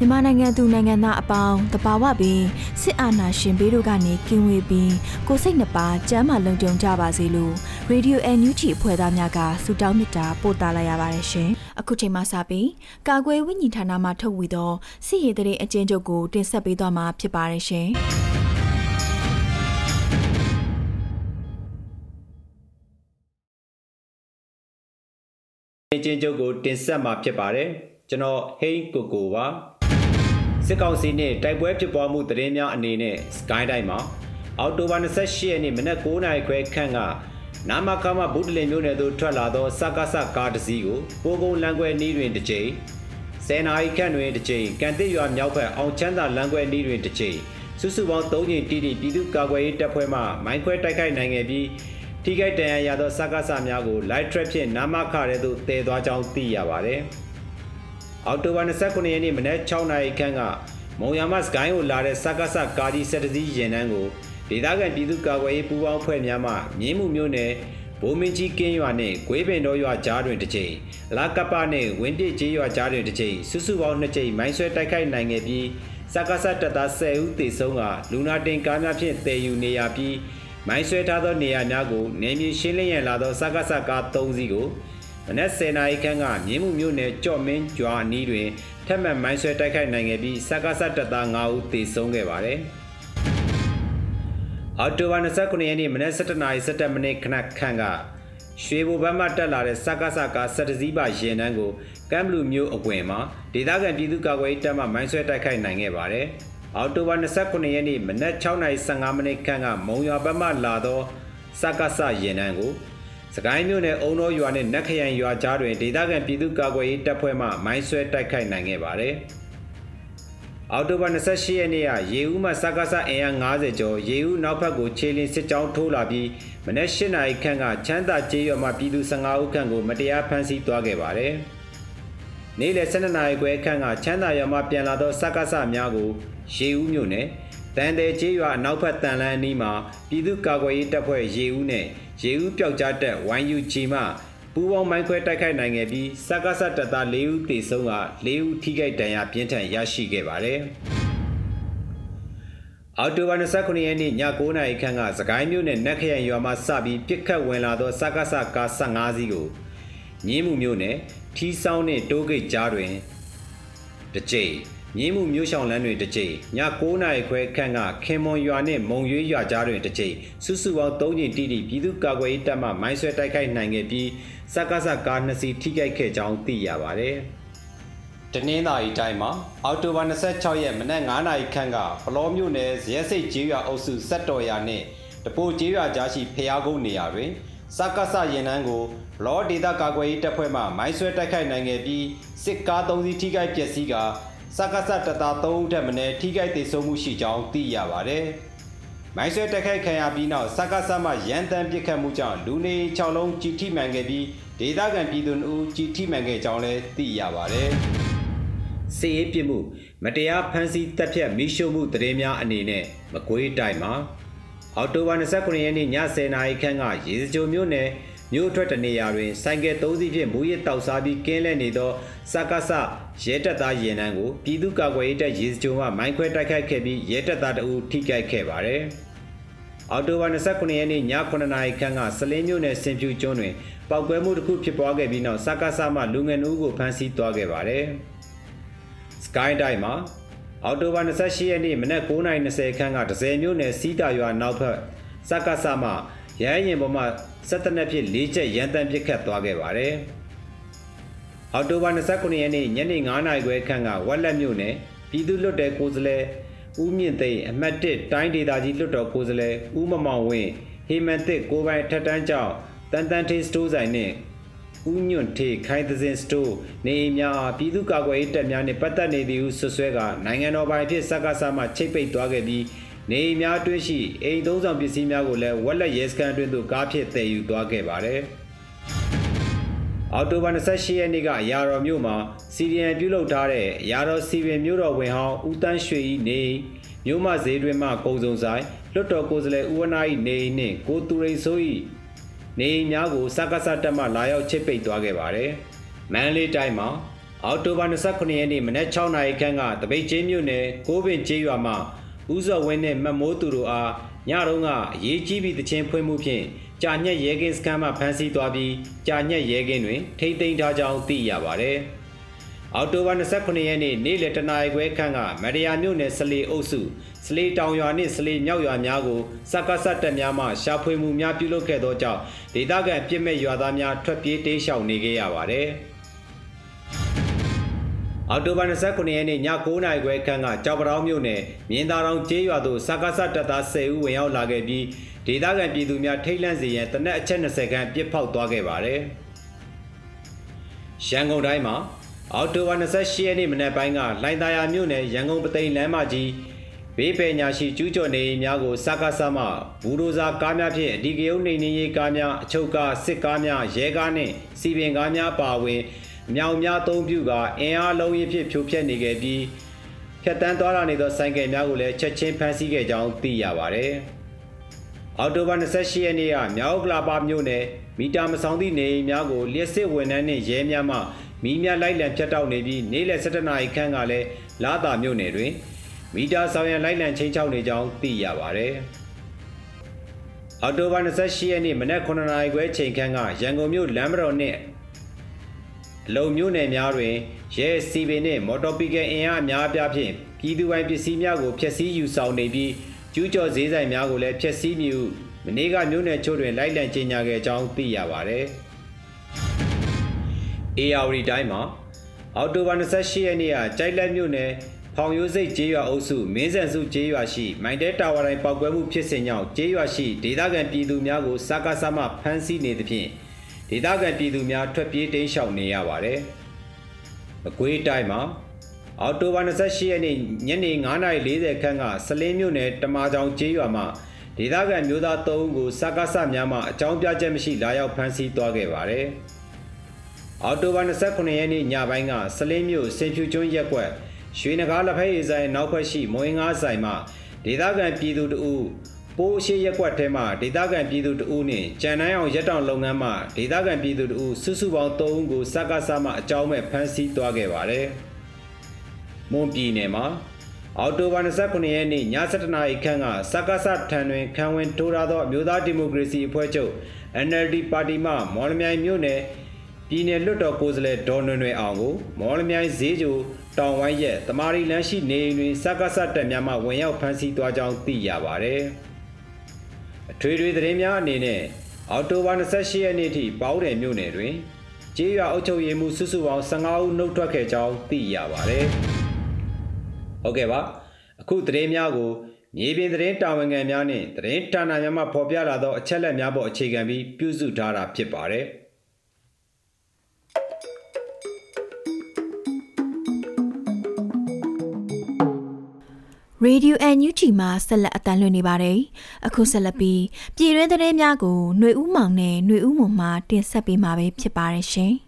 မြန်မာနိုင်ငံသူနိုင်ငံသားအပေါင်းတဘာဝပင်စစ်အာဏာရှင်ဘေးတို့ကနေကင်းဝေးပြီးကိုယ်စိတ်နှပါကျမ်းမာလုံခြုံကြပါစေလို့ Radio NUG အဖွဲ့သားများကဆုတောင်းမေတ္တာပို့သလာရပါတယ်ရှင်။အခုချိန်မှစပြီးကာကွယ်ဝိညာဉ်ဌာနမှထုတ်ဝေသောစစ်ရေးတရေအကျဉ်းချုပ်ကိုတင်ဆက်ပေးသွားမှာဖြစ်ပါတယ်ရှင်။အချင်းချုပ်ကိုတင်ဆက်မှာဖြစ်ပါတယ်ကျွန်တော်ဟိန်းကိုကိုပါ စစ်ကောင်စီနဲ့တိုက်ပွဲဖြစ်ပွားမှုသတင်းများအနေနဲ့ Sky တိုင်းမှာအော်တိုဘာ28ရက်နေ့မနက်9:00နာရီခွဲခန့်ကနာမခမဗုဒ္ဓလင်မြို့နယ်သို့ထွက်လာသောစကားဆကားတစ်စီးကိုပိုးကုန်းလမ်းခွဲနီးတွင်တစ်ကြိမ်10နာရီခန့်တွင်တစ်ကြိမ်ကန်တစ်ရွာမြောက်ဘက်အောင်ချမ်းသာလမ်းခွဲနီးတွင်တစ်ကြိမ်စုစုပေါင်း3ကြိမ်တီတီပြည်သူ့ကာကွယ်ရေးတပ်ဖွဲ့မှမိုင်းခွဲတိုက်ခိုက်နိုင်ခဲ့ပြီးထိခိုက်ဒဏ်ရာရသောစကားဆများကို live trap ဖြင့်နာမခရဲသို့တည်သွားကြောင်းသိရပါတယ်။ အောက်တိုဘာ29ရက်နေ့မနက်6နာရီခန့်ကမုံရမစကိုင်းကိုလာတဲ့စကားဆကာဒီစက်တစည်းရင်နှန်းကိုဒေသခံပြည်သူ့ကာကွယ်ရေးပူးပေါင်းဖွဲ့များမှမြင်းမှုမျိုးနယ်ဘိုးမင်းကြီးကင်းရွာနှင့်ဂွေးပင်တော်ရွာကြားတွင်တစ်ကြိမ်လာကပနှင့်ဝင်းပြစ်ကြီးရွာကြားတွင်တစ်ကြိမ်စုစုပေါင်း2ကြိမ်မိုင်းဆွဲတိုက်ခိုက်နိုင်ခဲ့ပြီးစကားဆတပ်သား10ဦးသေဆုံးကလူနာတင်ကားများဖြင့်တည်ယူနေရပြီးမိုင်းဆွဲထားသောနေရာများကိုနေမြေရှင်းလင်းရန်လာသောစကားဆကား3စီးကို မနက်10:00နာရီခန့်ကမြင်းမှုမြို့နယ်ကြော့မင်းကျွာအနီးတွင်ထက်မှန်မိုင်းဆွဲတိုက်ခိုက်နိုင်ခဲ့ပြီးစကားဆတပ်သား9ဦးသေဆုံးခဲ့ပါတယ်။အော်တိုဘာ29ရက်နေ့မနက်7:17မိနစ်ခန့်ခန့်ကရွှေဘိုဘက်မှတက်လာတဲ့စကားဆကားစက်တစည်းပါရင်နှန်းကိုကမ်ဘလူမျိုးအကွင်မှာဒေသခံပြည်သူ့ကာကွယ်ရေးတပ်မှမိုင်းဆွဲတိုက်ခိုက်နိုင်ခဲ့ပါတယ်။အော်တိုဘာ29ရက်နေ့မနက်6:15မိနစ်ခန့်ကမုံရွာဘက်မှလာသောစကားဆရင်နှန်းကို စကိုင်းမြို့နယ်အုံတော်ရွာနဲ့နက်ခရိုင်ရွာကြားတွင်ဒေသခံပြည်သူ့ကာကွယ်ရေးတပ်ဖွဲ့မှမိုင်းဆွဲတိုက်ခိုက်နိုင်ခဲ့ပါတယ်။အော်တိုဘာ28ရက်နေ့ကရေဦးမှစကားဆအင်အား90ကျော်ရေဦးနောက်ဘက်ကိုခြေလင်းစစ်ကြောင်းထိုးလာပြီးမနက်၈နာရီခန့်ကချမ်းသာကျေးရွာမှပြည်သူ15ဦးခန့်ကိုမတရားဖမ်းဆီးသွားခဲ့ပါတယ်။နေ့လယ်12နာရီခွဲခန့်ကချမ်းသာရွာမှပြန်လာသောစကားဆများကိုရေဦးမြို့နယ်တန်တယ်ကျေးရွာအနောက်ဘက်တန်လန်းအနီးမှာပြည်သူ့ကာကွယ်ရေးတပ်ဖွဲ့ရေဦးနဲ့ ရေဦးပျောက်ကြားတပ် YUG မှပူးပေါင်းမိုင်းခွဲတိုက်ခိုက်နိုင်ခဲ့ပြီးစကားဆတပ်သား၄ဦးသေဆုံးက၄ဦးထိခိုက်ဒဏ်ရာပြင်းထန်ရရှိခဲ့ပါတယ်။အော်တိုဘာ29ရက်နေ့ည9:00နာရီခန့်ကစကိုင်းမြို့နယ်နက်ခရိုင်ရွာမှစပြီးပြစ်ခတ်ဝင်လာသောစကားဆကား15စီးကိုမြင်းမှုမြို့နယ်ထီးဆောင်နှင့်တိုးဂိတ်ကြားတွင်တစ်ကြိမ် မြင်းမှုမြို့ဆောင်လန်းတွင်တစ်ကြိမ်ည9နာရီခွဲခန့်ကခင်မွန်ရွာနှင့်မုံရွေးရွာကြားတွင်တစ်ကြိမ်စုစုပေါင်း3ကြိမ်တိတိပြည်သူ့ကာကွယ်ရေးတပ်မှမိုင်းဆွဲတိုက်ခိုက်နိုင်ခဲ့ပြီးစကားဆကား2စီးထိခိုက်ခဲ့ကြောင်းသိရပါသည်တနင်္သာရီတိုင်းမှာအောက်တိုဘာ26ရက်မနက်9နာရီခန့်ကပလောမြို့နယ်ဇရက်စိတ်ကျေးရွာအုပ်စုစက်တော်ရွာနှင့်တပိုကျေးရွာကြားရှိဖျားကုန်းနေရာတွင်စကားဆရင်နှန်းကိုဘလောဒေတာကာကွယ်ရေးတပ်ဖွဲ့မှမိုင်းဆွဲတိုက်ခိုက်နိုင်ခဲ့ပြီးစစ်ကား3စီးထိခိုက်ပျက်စီးကာ စကားဆတပ်သား3ဦးထက်မနည်းထိခိုက်ဒေဆုံးမှုရှိကြောင်းသိရပါသည်။မိုင်းဆွဲတိုက်ခိုက်ခံရပြီးနောက်စကားဆမှရန်တမ်းပစ်ခတ်မှုကြောင့်လူနေ6လုံးကြီးထိမှန်ခဲ့ပြီးဒေသခံပြည်သူတို့ကြီးထိမှန်ခဲ့ကြောင်းလည်းသိရပါသည်။စီရေးပြမှုမတရားဖမ်းဆီးတပ်ဖြတ်မိရှုမှုတရေများအနေနဲ့မကွေးတိုင်းမှာအော်တိုဘာ29ရက်နေ့ည10:00နာရီခန့်ကရေစကြိုမြို့နယ် မြို့ထွက်တနေရာတွင်ဆိုင်ကယ်၃စီးဖြင့်မူရစ်တောက်စားပြီးကင်းလဲနေသောစကားဆရဲတပ်သားရင်နှန်းကိုပြည်သူ့ကာကွယ်ရေးတပ်ရေစကြိုမှမိုင်းခွဲတိုက်ခိုက်ခဲ့ပြီးရဲတပ်သားတအူထိခိုက်ခဲ့ပါသည်။အော်တိုဘာ29ရက်နေ့ည9:00နာရီခန့်ကစလင်းမြို့နယ်စင်ဖြူကျွန်းတွင်ပောက်ကွဲမှုတစ်ခုဖြစ်ပွားခဲ့ပြီးနောက်စကားဆမှလူငယ်နှုတ်ကိုဖမ်းဆီးသွားခဲ့ပါတယ်။ Sky တိုင်းမှာအော်တိုဘာ28ရက်နေ့မနက်9:20ခန့်ကဒဇယ်မြို့နယ်စီးတာရွာနောက်ဘက်စကားဆမှ ရဟရင်ပေါ်မှဆက်တနက်ဖြစ်၄ချက်ရန်တမ်းပစ်ခတ်သွားခဲ့ပါတယ်။အော်တိုဘာ29ရက်နေ့ညနေ9:00နာရီခွဲခန့်ကဝက်လက်မြို့နယ်ပြည်သူ့လွတ်တဲ့ကိုယ်စားလှယ်ဦးမြင့်သိန်းအမှတ်1တိုင်းဒေသကြီးလွတ်တော်ကိုယ်စားလှယ်ဦးမမောင်ဝင်းဟေမန်တစ်ကိုပိုင်ထက်တန်းကျောင်းတန်တန်ထေးစတိုးဆိုင်နှင့်ဦးညွန့်ထေခိုင်သစင်စတိုးနေအိမ်များအားပြည်သူ့ကာကွယ်ရေးတပ်များနှင့်ပတ်သက်နေသည်ဟုဆွဆွဲကနိုင်ငံတော်ပိုင်ဖြစ်စက္ကစမှချိတ်ပိတ်သွားခဲ့ပြီး နေအိမ်များအတွင်းရှိအိမ်သုံးဆောင်ပစ္စည်းများကိုလည်းဝက်လက်ရဲစခန်းအတွင်းသို့ကားဖြင့်တည်ယူသွားခဲ့ပါတယ်။အော်တိုဘာ28ရက်နေ့ကရာတော်မြို့မှာစီရီယန်ပြုလုပ်ထားတဲ့ရာတော်စီရင်မြို့တော်ဝင်ဟောင်းဦးတန်းရွှေဤနေမြို့မဈေးတွင်မှကုံစုံဆိုင်လွတ်တော်ကိုယ်စားလှယ်ဦးဝနာဤနေနှင့်ကိုတူရိန်ဆိုဤနေများကိုစကားစတက်မှလာရောက်ချစ်ပိတ်သွားခဲ့ပါတယ်။မန်လေးတိုင်းမှာအော်တိုဘာ29ရက်နေ့မနက်6နာရီခန့်ကတပိတ်ချင်းမြို့နယ်ကိုးပင်ကျေးရွာမှာ ဦးစော်ဝင်းနဲ့မတ်မိုးသူတို့အားညတုန်းကအရေးကြီးပြီးတခြင်းဖွင့်မှုဖြင့်ကြာညက်ရဲကင်းစခန်းမှဖမ်းဆီးသွားပြီးကြာညက်ရဲကင်းတွင် ထိမ့်သိမ်းထားကြောင်းသိရပါဗျ။အော်တိုဘာ29ရက်နေ့နေ့လယ်တနာရီခွဲခန့်ကမရယာမြို့နယ်စလီအုပ်စုစလီတောင်ရွာနှင့်စလီမြောက်ရွာများကိုစက္ကစတက်များမှရှာဖွေမှုများပြုလုပ်ခဲ့သောကြောင့်ဒေသခံပြစ်မဲ့ရွာသားများထွက်ပြေးတိမ်းရှောင်နေခဲ့ရပါတယ်။ အော်တိုဘာ29ရက်နေ့ည9:00နာရီခွဲခန့်ကကြောက်ပတောင်းမြို့နယ်မြင်းသားတောင်ကျေးရွာသို့စကားဆတပ်သား10ဦးဝင်ရောက်လာခဲ့ပြီးဒေသခံပြည်သူများထိတ်လန့်စေရန်တနက်အချက်20ခန်းပြစ်ဖောက်သွားခဲ့ပါတယ်။ရန်ကုန်တိုင်းမှာအော်တိုဘာ28ရက်နေ့မနက်ပိုင်းကလိုင်သာယာမြို့နယ်ရန်ကုန်ပသိမ်လမ်းမကြီးဘေးပယ်ညာရှိကျူးကျော်နေအိမ်များကိုစကားဆမှဘူဒိုဇာကားများဖြင့်အဒီကရုံနေနေရေးကားများအချုပ်ကားစစ်ကားများရဲကားနှင့်စီပင်ကားများပါဝင် အမြောင်များသုံးပြုကအင်အားလုံးရင်းဖြင့်ဖြိုဖျက်နေခဲ့ပြီးဖြတ်တန်းသွားလာနေသောဆိုင်ကယ်များကိုလည်းချက်ချင်းဖမ်းဆီးခဲ့ကြောင်းသိရပါဗျ။အော်တိုဘာ28ရက်နေ့ကမြောက်ကလာပါမြို့နယ်မီတာမဆောင်သည့်နေအိမ်များကိုလျှက်စစ်ဝန်ထမ်းနှင့်ရဲများမှမီးများလိုက်လံဖြတ်တောက်နေပြီးနေ့လယ်7နာရီခန့်ကလည်းလာတာမြို့နယ်တွင်မီတာဆောင်ရန်လိုက်လံချင်းချောက်နေကြောင်းသိရပါဗျ။အော်တိုဘာ28ရက်နေ့မနက်9နာရီခွဲချိန်ခန့်ကရန်ကုန်မြို့လမ်းမတော်နှင့်အ လုံမျိုးနယ်များတွင်ရဲစီပင်နှင့်မော်တော်ပီကယ်အင်အားအများအပြားဖြင့်ပြည်သူပိုင်ပစ္စည်းများကိုဖျက်ဆီးယူဆောင်နေပြီးကျူးကျော်ဈေးဆိုင်များကိုလည်းဖျက်ဆီးမြူမနေ့ကမြို့နယ်ချို့တွင်လိုက်လံကြေညာခဲ့ကြောင်းသိရပါဗျ။ AR တိုင်းမှာအော်တိုဘာ28ရက်နေ့ကကြိုက်လက်မြို့နယ်ဖောင်ရိုးစိတ်ကျေးရွာအုပ်စုမင်းဆန်စုကျေးရွာရှိမိုင်တဲတာဝါတိုင်းပောက်ကွဲမှုဖြစ်စဉ်ကြောင့်ကျေးရွာရှိဒေသခံပြည်သူများကိုစကားစမှဖမ်းဆီးနေသဖြင့် ဒေသခံပြည်သူများထွက်ပြေးတိမ်းရှောင်နေရပါတယ်။အကွေးတိုင်းမှာအော်တိုဘာ28ရက်နေ့ညနေ9:40ခန်းကစလင်းမြို့နယ်တမာကြောင်ကျေးရွာမှာဒေသခံမျိုးသား3ဦးကိုစကားဆများမှအကြောင်းပြချက်မရှိလာရောက်ဖမ်းဆီးသွားခဲ့ပါတယ်။အော်တိုဘာ29ရက်နေ့ညပိုင်းကစလင်းမြို့စင်ဖြူကျွန်းရက်ကွက်ရွှေနဂါလက်ဖက်ရည်ဆိုင်နောက်ဖက်ရှိမွေငါးဆိုင်မှာဒေသခံပြည်သူတို့ ပိုးရှိရက်ကွက်ထဲမှာဒေသခံပြည်သူတဦးနှင့်ကြံနိုင်အောင်ရက်တောင်လုပ်ငန်းမှဒေသခံပြည်သူတဦးစုစုပေါင်း3ဦးကိုစက္ကစမှအကြောင်းမဲ့ဖမ်းဆီးသွားခဲ့ပါတယ်။မွန်ပြည်နယ်မှာအော်တိုဘာ29ရက်နေ့ည7:00နာရီခန့်ကစက္ကစထံတွင်ခံဝင်ထိုးထားသောအမျိုးသားဒီမိုကရေစီအဖွဲ့ချုပ် NLD ပါတီမှမော်လမြိုင်မြို့နယ်ပြည်내လွတ်တော်ကိုယ်စားလှယ်ဒေါ်နွယ်နွယ်အောင်ကိုမော်လမြိုင်ဈေးကျိုတောင်ဝိုင်းရက်တမာရီလန်းရှိနေအိမ်တွင်စက္ကစတက်များမှဝင်ရောက်ဖမ်းဆီးသွားကြောင်းသိရပါဗျ။ အထွေထွေသတင်းများအနေနဲ့အော်တိုဘာ28ရက်နေ့ထိပေါင်းတယ်မြို့နယ်တွင်ကြေးရွာအုပ်ချုပ်ရေးမှူးစုစုပေါင်း15ဦးနှုတ်ထွက်ခဲ့ကြောင်းသိရပါတယ်။ဟုတ်ကဲ့ပါအခုသတင်းများကိုမြေပြင်သတင်းတာဝန်ခံများနှင့်သတင်းဌာနများမှဖော်ပြလာသောအချက်အလက်များပေါ်အခြေခံပြီးပြုစုထားတာဖြစ်ပါတယ်။ Radio NUG မှာဆက်လက်အတန်းလွှင့်နေပါတယ်။အခုဆက်လက်ပြီးပြည်တွင်းသတင်းများကိုຫນွေဦးမောင်နဲ့ຫນွေဦးမုံမှတင်ဆက်ပေးမှာပဲဖြစ်ပါတယ်ရှင်။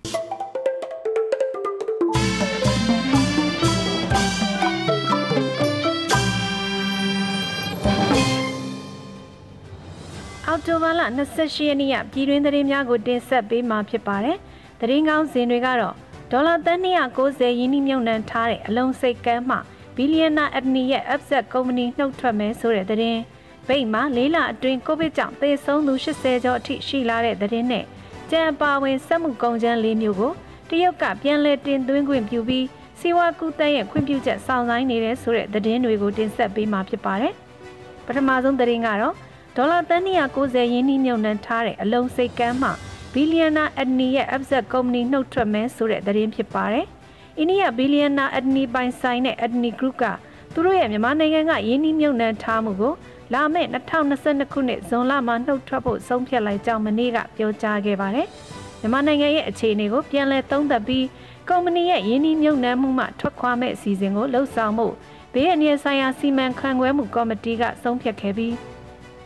အော်တိုဘာလ28ရက်နေ့ကပြည်တွင်းသတင်းများကိုတင်ဆက်ပေးမှာဖြစ်ပါတယ်။သတင်းကောင်းစင်တွေကတော့ဒေါ်လာသန်း290ရင်းနှီးမြှုပ်နှံထားတဲ့အလုံးစိတ်ကမ်းမှ ဘီလီယံနာအက်ဒနီရဲ့ Upset ကုမ္ပဏီနှုတ်ထွက်မယ်ဆိုတဲ့သတင်းဘဗိတ်မှာလေးလအတွင်းကိုဗစ်ကြောင့်သေဆုံးသူ80ကျော်အထိရှိလာတဲ့သတင်းနဲ့ကြံပါဝင်စက်မှုကုန်ကျန်း၄မျိုးကိုတရုတ်ကပြန်လည်တင်သွင်းခွင့်ပြုပြီးစီဝါကူတန်းရဲ့ခွင့်ပြုချက်စောင့်ဆိုင်နေတဲ့ဆိုတဲ့သတင်းတွေကိုတင်ဆက်ပေးမှာဖြစ်ပါတယ်။ပထမဆုံးသတင်းကတော့ဒေါ်လာသန်း290ရင်းနှီးမြှုပ်နှံထားတဲ့အလုံးစိတ်ကမ်းမှဘီလီယံနာအက်နီရဲ့ Upset Company နှုတ်ထွက်မယ်ဆိုတဲ့သတင်းဖြစ်ပါတယ်။ အိန္ဒိယဘီလီယံနာအက်နီပိုင်ဆိုင်တဲ့ Adni Group ကသူတို့ရဲ့မြန်မာနိုင်ငံကရင်းနှီးမြှုပ်နှံထားမှုကိုလာမယ့်2022ခုနှစ်ဇွန်လမှာနှုတ်ထွက်ဖို့ဆုံးဖြတ်လိုက်ကြောင်းမနေ့ကပြောကြားခဲ့ပါတယ်။မြန်မာနိုင်ငံရဲ့အခြေအနေကိုပြန်လည်သုံးသပ်ပြီးကုမ္ပဏီရဲ့ရင်းနှီးမြှုပ်နှံမှုမှထွက်ခွာမဲ့အစီအစဉ်ကိုလှုပ်ဆောင်မှုဘေးအန္တရာယ်ဆိုင်ရာစီမံခန့်ခွဲမှုကော်မတီကဆုံးဖြတ်ခဲ့ပြီး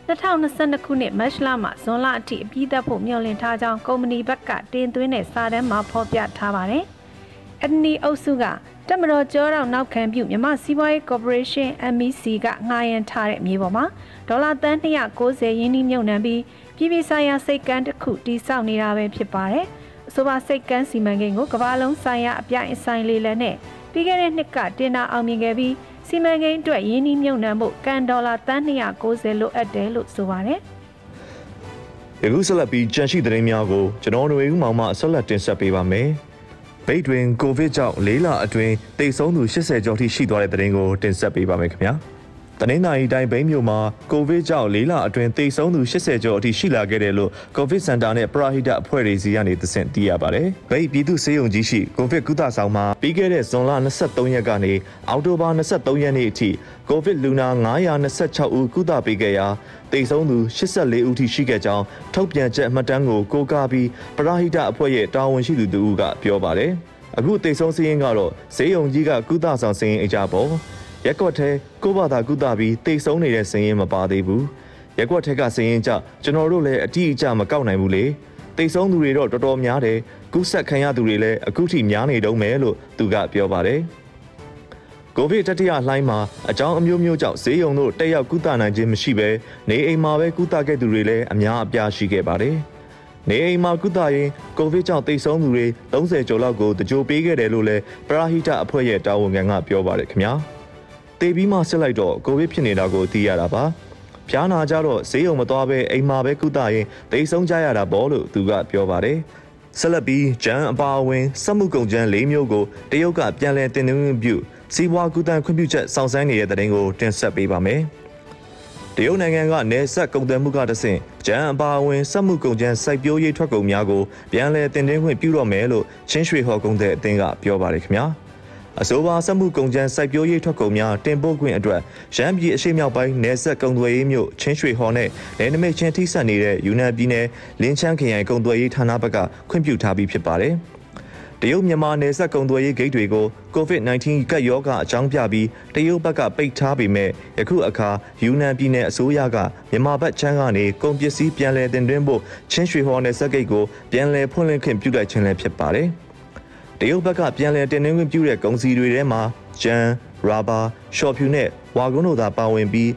2022ခုနှစ်မတ်လမှဇွန်လအထိအပြီးသတ်ဖို့မျှော်လင့်ထားကြောင်းကုမ္ပဏီဘက်ကတင်သွင်းတဲ့စာတမ်းမှာဖော်ပြထားပါတယ်။ အဒနီအုပ်စုကတက်မတော်ကျောတော့နောက်ခံပြုမြမစီးပွားရေးကော်ပိုရေးရှင်း MEC ကငှားရမ်းထားတဲ့မြေပေါ်မှာဒေါ်လာတန်း290ရင်းနှီးမြှုပ်နှံပြီးပြည်ပဆိုင်ရာစိတ်ကမ်းတစ်ခုတည်ဆောက်နေတာပဲဖြစ်ပါတယ်။အဆိုပါစိတ်ကမ်းစီမံကိန်းကိုကမ္ဘာလုံးဆိုင်ရာအပြိုင်အဆိုင်လေးလည်းနဲ့ပြီးခဲ့တဲ့နှစ်ကတင်တာအောင်မြင်ခဲ့ပြီးစီမံကိန်းအတွက်ရင်းနှီးမြှုပ်နှံဖို့ကန်ဒေါ်လာတန်း290လိုအပ်တယ်လို့ဆိုပါတယ်။ယခုဆက်လက်ပြီးကြန့်ရှိသတင်းများကိုကျွန်တော်တို့ဦးမောင်မှဆက်လက်တင်ဆက်ပေးပါမယ်။ ဗိတ်တွင်ကိုဗစ်ကြောင့်၄လအတွင်းတိတ်ဆုံးသူ80ကျော်ထိရှိသွားတဲ့သတင်းကိုတင်ဆက်ပေးပါမယ်ခင်ဗျာ။ တနင်္သာရီတိုင်းဘိန်းမြို့မှာကိုဗစ်ကြောင့်၄လအတွင်းသေဆုံးသူ80ကျော်အထိရှိလာခဲ့တယ်လို့ကိုဗစ်စင်တာနဲ့ပရာဟိတအဖွဲ့တွေစီကနေသိသိရပါတယ်။ဗိန်းပြည်သူ့စေယုံကြီးရှိကိုဗစ်ကုသဆောင်မှာပြီးခဲ့တဲ့ဇွန်လ23ရက်ကနေအောက်တိုဘာ23ရက်နေ့အထိကိုဗစ်လူနာ926ဦးကုသပေးခဲ့ရာသေဆုံးသူ84ဦးထိရှိခဲ့ကြောင်းထုတ်ပြန်ချက်အမှတ်တမ်းကိုကိုးကားပြီးပရာဟိတအဖွဲ့ရဲ့တာဝန်ရှိသူတို့ကပြောပါတယ်။အခုသေဆုံးစည်းရင်းကတော့ဈေးုံကြီးကကုသဆောင်စည်းရင်းအကြပေါ် ရက်ကွက်ထဲကိုဘာသာကုသပြီးတိတ်ဆုံးနေတဲ့စည်ရင်မပါသေးဘူးရက်ကွက်ထဲကစည်ရင်ကြကျွန်တော်တို့လည်းအတိအကျမကောက်နိုင်ဘူးလေတိတ်ဆုံးသူတွေတော့တော်တော်များတယ်ကုဆက်ခံရသူတွေလည်းအခုထိများနေတုံးမယ်လို့သူကပြောပါတယ်ကိုဗစ်တတိယလှိုင်းမှာအကြောင်းအမျိုးမျိုးကြောင့်ဈေးရုံတို့တက်ရောက်ကုသနိုင်ခြင်းမရှိဘဲနေအိမ်မှာပဲကုသခဲ့သူတွေလည်းအများအပြားရှိခဲ့ပါတယ်။နေအိမ်မှာကုသရင်ကိုဗစ်ကြောင့်တိတ်ဆုံးသူတွေ30ကျော်လောက်ကိုတကြိုပေးခဲ့တယ်လို့လည်းပရာဟိတအဖွဲ့ရဲ့တာဝန်ခံကပြောပါတယ်ခင်ဗျာ။ တေပြီးမှစစ်လိုက်တော့ကိုဗစ်ဖြစ်နေတာကိုသိရတာပါဖျားနာကြတော့ဈေးုံမသွားပဲအိမ်မှာပဲကုသရင်တိတ်ဆုံးကြရတာပေါ့လို့သူကပြောပါတယ်ဆက်လက်ပြီးဂျန်အပါအဝင်စက်မှုကုန်ကျန်း၄မျိုးကိုတရုတ်ကပြန်လည်တင်သွင်းပြုစီးပွားကူတန်းခွင့်ပြုချက်စောင့်ဆိုင်းနေတဲ့တဲ့တင်ကိုတင်ဆက်ပေးပါမယ်တရုတ်နိုင်ငံကနေဆက်ကုန်သွယ်မှုကတဆင့်ဂျန်အပါအဝင်စက်မှုကုန်ကျန်းစိုက်ပျိုးရေးထွက်ကုန်များကိုပြန်လည်တင်သွင်းခွင့်ပြုတော့မယ်လို့ချင်းရွှေဟော်ကုန်တဲ့အသင်းကပြောပါတယ်ခင်ဗျာ။ အဆိုပါစက်မှုကုန်ကျန်းစိုက်ပျိုးရေးထွက်ကုန်များတင်ပို့ခွင့်အတွက်ရန်ပြည်အရှိမြောက်ပိုင်းနယ်စပ်ကုန်သွယ်ရေးမြို့ချင်းရွှေဟော်နဲ့နယ်နိမိတ်ချင်းထိစပ်နေတဲ့ယူနန်ပြည်နယ်လင်းချန်းခရိုင်ကုန်သွယ်ရေးဌာနဘက်ကခွင့်ပြုထားပြီးဖြစ်ပါတယ်။တရုတ်မြန်မာနယ်စပ်ကုန်သွယ်ရေးဂိတ်တွေကို COVID-19 ကပ်ရောဂါအကြောင်းပြပြီးတရုတ်ဘက်ကပိတ်ထားပေမဲ့ယခုအခါယူနန်ပြည်နယ်အစိုးရကမြန်မာဘက်ချမ်းကနေကုန်ပစ္စည်းပြန်လည်တင်သွင်းဖို့ချင်းရွှေဟော်နယ်စပ်ဂိတ်ကိုပြန်လည်ဖွင့်လှစ်ခွင့်ပြုလိုက်ခြင်းလည်းဖြစ်ပါတယ်။ တရုတ်ဘက်ကပြန်လည်တင်နှင်းခွင့်ပြုတဲ့ကုန်စည်တွေထဲမှာဂျန်၊ရာဘာ၊ရှော့ဖြူနဲ့ဝါကုန်းတို့သာပါဝင်ပြီး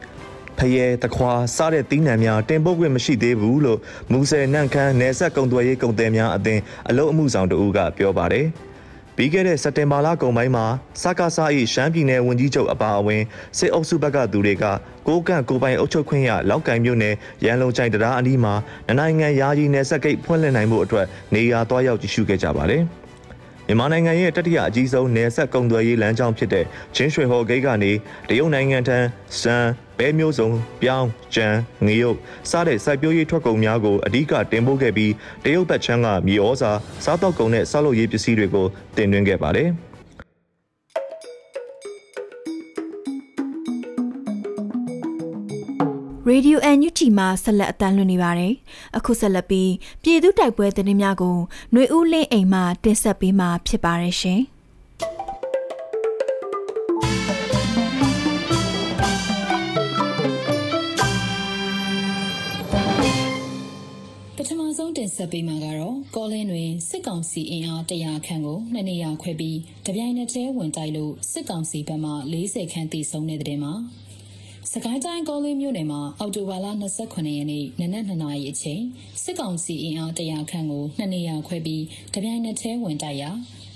ဖယဲတခွာစားတဲ့တီးနှံများတင်ပို့ခွင့်မရှိသေးဘူးလို့မူဆယ်နန့်ခမ်းနယ်ဆက်ကုန်သွယ်ရေးကုန်သည်များအသင်းအလုံးအမှုဆောင်တအူးကပြောပါတယ်။ပြီးခဲ့တဲ့စက်တင်ဘာလကုန်ပိုင်းမှာစကားစား၏ရှမ်းပြည်နယ်ဝန်ကြီးချုပ်အပါအဝင်စစ်အုပ်စုဘက်ကသူတွေကကိုကန့်ကိုပိုင်အုပ်ချုပ်ခွင့်ရလောက်ကင်မြို့နယ်ရန်လုံချိုင်တရားအနီးမှာနိုင်ငံယာယီနယ်စပ်ဂိတ်ဖွင့်လှစ်နိုင်မှုအတွက်နေရာတွားရောက်ကြည့်ရှုခဲ့ကြပါတယ်။ မြန်မာနိုင်ငံရဲ့တတိယအကြီးဆုံးနယ်စပ်ကုန်သွယ်ရေးလမ်းကြောင်းဖြစ်တဲ့ချင်းရွှေဟော်ဂိတ်ကနေတရုတ်နိုင်ငံထံစံဘဲမျိုးစုံပြောင်းကြံငရုတ်စားတဲ့စိုက်ပျိုးရေးထွက်ကုန်များကိုအဓိကတင်ပို့ခဲ့ပြီးတရုတ်ဘက်ချမ်းကမြေဩဇာစားတောက်ကုန်နဲ့ဆောက်လုပ်ရေးပစ္စည်းတွေကိုတင်သွင်းခဲ့ပါတယ်။ Radio NUG မှာဆက်လက်အသံလွှင့်နေပါတယ်။အခုဆက်လက်ပြီးပြည်သူတိုက်ပွဲသတင်းများကိုຫນွေဦးလင်းအိမ်မှတင်ဆက်ပေးမှာဖြစ်ပါတယ်ရှင်။ပထမဆုံးတင်ဆက်ပေးမှာကတော့ကောလင်းတွင်စစ်ကောင်စီအင်အား100ခန့်ကိုနှစ်နေရာခွဲပြီးတပြိုင်နက်တည်းဝင်တိုက်လို့စစ်ကောင်စီဘက်မှ40ခန့်တိစုံတဲ့တဲ့မှာ စကိုင်းတိုင်းကောလင်းမြို့နယ်မှာအော်တိုဘာလ29ရက်နေ့နနက်2နာရီအချိန်စစ်ကောင်စီအင်အား100ခန့်ကိုနှစ်နေရာခွဲပြီးတပြိုင်နက်တည်းဝင်တိုက်ရာ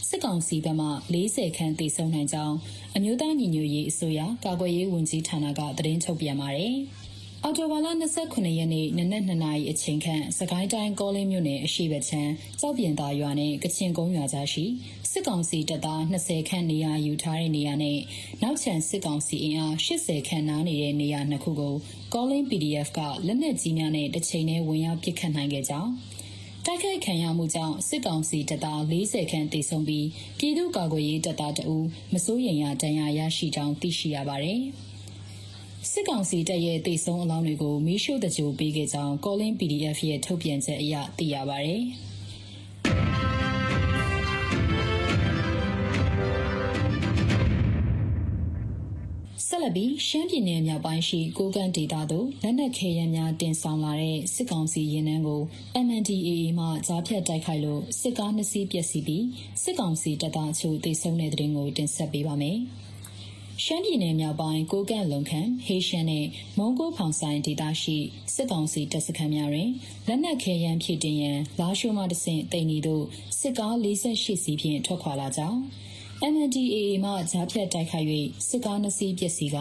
စစ်ကောင်စီဘက်မှ40ခန့်တိစုံနိုင်ကြောင်းအမျိုးသားညီညွတ်ရေးအစိုးရကာကွယ်ရေးဝန်ကြီးဌာနကသတင်းထုတ်ပြန်ပါတယ်။အော်တိုဘာလ29ရက်နေ့နနက်2နာရီအချိန်ခန့်စကိုင်းတိုင်းကောလင်းမြို့နယ်အရှိဘချမ်းကြောက်ပြင်သာရွာနဲ့ကချင်ကုန်းရွာကြားရှိ စစ်ကောင်စီတပ်သား20ခန့်နေရာယူထားတဲ့နေရာနဲ့နောက်ချန်စစ်ကောင်စီအင်အား80ခန့်နားနေတဲ့နေရာနှစ်ခုကိုကောလင်း PDF ကလက်နက်ကြီးများနဲ့တစ်ချိန်တည်းဝင်ရောက်ပစ်ခတ်နိုင်ခဲ့ကြောင်းတိုက်ခိုက်ခံရမှုကြောင့်စစ်ကောင်စီတပ်သား40ခန့်တေဆုံးပြီးပြည်သူ့ကာကွယ်ရေးတပ်သားတအူးမစိုးရိမ်ရဒဏ်ရာရရှိကြောင်းသိရှိရပါတယ်။စစ်ကောင်စီတပ်ရဲ့တေဆုံးအလောင်းတွေကိုမီးရှို့တကြိုပေးခဲ့ကြောင်း Calling PDF ရဲ့ထုတ်ပြန်ချက်အရသိရပါတယ်။ ဆက်လက်ပြီးရှမ်းပြည်နယ်မြောက်ပိုင်းရှိကိုကန့်ဒေသသို့လက်နက်ခဲယမ်းများတင်ဆောင်လာတဲ့စစ်ကောင်စီရင်နှန်းကို MNDAA မှကြားဖြတ်တိုက်ခိုက်လို့စစ်ကားနှစ်စီးပျက်စီးပြီးစစ်ကောင်စီတပ်သားအချို့တိုက်ဆုံတဲ့တဲ့တင်ကိုတင်ဆက်ပေးပါမယ်။ရှမ်းပြည်နယ်မြောက်ပိုင်းကိုကန့်လုံခန့်ဟေးရှမ်းနဲ့မုံကိုဖောင်ဆိုင်ဒေသရှိစစ်ကောင်စီတပ်စခန်းများတွင်လက်နက်ခဲယမ်းဖြည့်တင်ရန်လာရှိုးမှတဆင့်တိန်နီတို့စစ်ကား48စီးဖြင့်ထွက်ခွာလာကြောင်း MNDAA မှကြားဖြတ်တိုက်ခိုက်၍စစ်ကားနှစ်စီးပျက်စီးက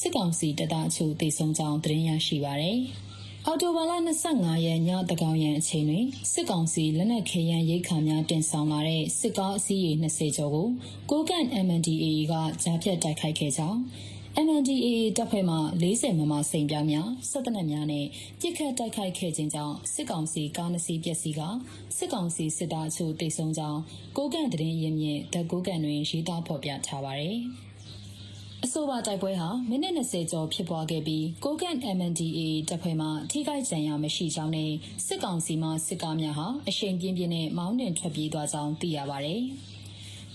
စစ်ကောင်စီတပ်သားအချို့တိုက်ဆုံကြောင်းသတင်းရရှိပါရတယ်။အော်တိုဘာလ25ရက်ညတကောင်ရန်အချိန်တွင်စစ်ကောင်စီလက်နက်ခဲယမ်းရိတ်ခါများတင်ဆောင်လာတဲ့စစ်ကားအစီးရေ20ကျော်ကိုကိုကန် MNDAA ကကြားဖြတ်တိုက်ခိုက်ခဲ့ကြောင်း MNDAA တပ်ဖွဲ့မှ40မမစိန်ပြောင်းများစစ်တပ်များနဲ့ပြစ်ခတ်တိုက်ခိုက်ခဲ့ခြင်းကြောင့်စစ်ကောင်စီကားနှစ်စီးပျက်စီးကစစ်ကောင်စီစစ်သားအချို့တိတ်ဆုံးကြောင်းကိုကန့်တရင်ရင်မြင့်ဓကိုကန့်တွင်ရေးသားဖော်ပြထားပါတယ်။အဆိုပါတိုက်ပွဲဟာမိနစ်20ကျော်ဖြစ်ပွားခဲ့ပြီးကိုကန် MNDA တပ်ဖွဲ့မှထိခိုက်ကြံရမရှိကြောင်းနဲ့စစ်ကောင်စီမှစစ်ကားများဟာအရှိန်ပြင်းပြင်းနဲ့မောင်းနှင်ထွက်ပြေးသွားကြောင်းသိရပါတယ်။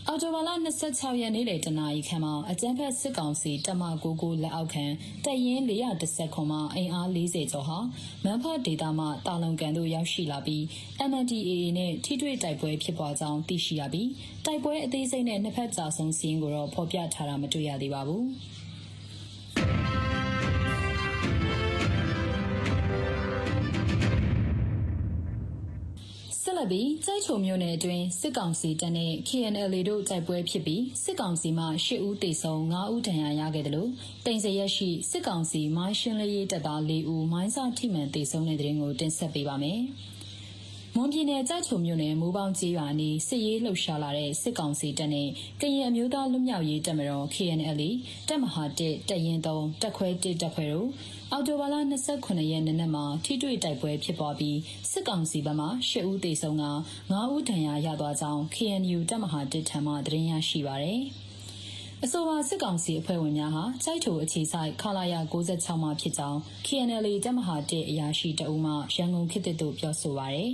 အော်တိုဘာလ26ရက်နေ့လေတနာရီခန့်မှာအကြမ်းဖက်စစ်ကောင်စီတမကိုကိုလက်အောက်ခံတပ်ရင်း410ခွန်မှအင်အား40ကျော်ဟာမန်ဖတ်ဒေတာမှတာလုံကန်တို့ရောက်ရှိလာပြီး MNDAA နဲ့ထိတွေ့တိုက်ပွဲဖြစ်ပွားကြောင်းသိရှိရပြီးတိုက်ပွဲအသေးစိတ်နဲ့နှစ်ဖက်ကြာဆုံးစီးရင်ကိုတော့ဖော်ပြထားတာမတွေ့ရသေးပါဘူး။ ဆက်လက်ပြီးကြိုက်ချုံမြို့နယ်အတွင်းစစ်ကောင်စီတပ်နဲ့ KNLA တို့တိုက်ပွဲဖြစ်ပြီးစစ်ကောင်စီမှ၈ဦးသေဆုံး၅ဦးဒဏ်ရာရခဲ့တယ်လို့တင်စရက်ရှိစစ်ကောင်စီမိုင်းရှင်းလရေးတပ်သား၄ဦးမိုင်းစာထိမှန်သေဆုံးတဲ့တဲ့ရင်ကိုတင်ဆက်ပေးပါမယ်။မွန်ပြည်နယ်ကြိုက်ချုံမြို့နယ်မိုးပေါင်းကျေးရွာနီးစစ်ရေးလှုပ်ရှားလာတဲ့စစ်ကောင်စီတပ်နဲ့ကရင်အမျိုးသားလွတ်မြောက်ရေးတပ်မတော် KNLA တပ်မဟာ1တပ်ရင်း3တပ်ခွဲ1တပ်ခွဲတို့ အော်တိုဘာလ29ရက်နေ့နက်မှာထိတွေ့တိုက်ပွဲဖြစ်ပွားပြီးစစ်ကောင်စီဘက်မှ10ဦးသေဆုံးက9ဦးဒဏ်ရာရသွားကြောင်း KNU တပ်မဟာ1ထံမှသတင်းရရှိပါရယ်အဆိုပါစစ်ကောင်စီအဖွဲ့ဝင်များဟာစိုက်ထိုအခြေဆိုင်ခလာယာ96မှာဖြစ်ကြောင်း KNL တပ်မဟာ1အရာရှိတအုပ်မှရန်ကုန်ခေတ်သစ်တို့ပြောဆိုပါရယ်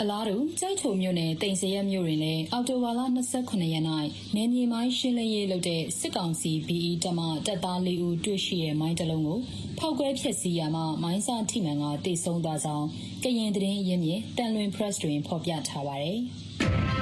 အလားတူကြိုက်ထုံမြို့နယ်တိန်စရဲမြို့တွင်လည်းအော်တိုဘာလ29ရက်၌နယ်မြေမိုင်းရှင်းလင်းရေးလုပ်တဲ့စစ်ကောင်စီ BE တပ်မှတပ်သား၄ဦးတွေ့ရှိတဲ့မိုင်းတလုံးကိုဖောက်ခွဲဖျက်ဆီးရမှမိုင်းစထိမှန်ကတိတ်ဆုံးသွားကြောင်းကရင်သတင်းရင်းမြစ်တန်လွင် press တွင်ဖော်ပြထားပါတယ်။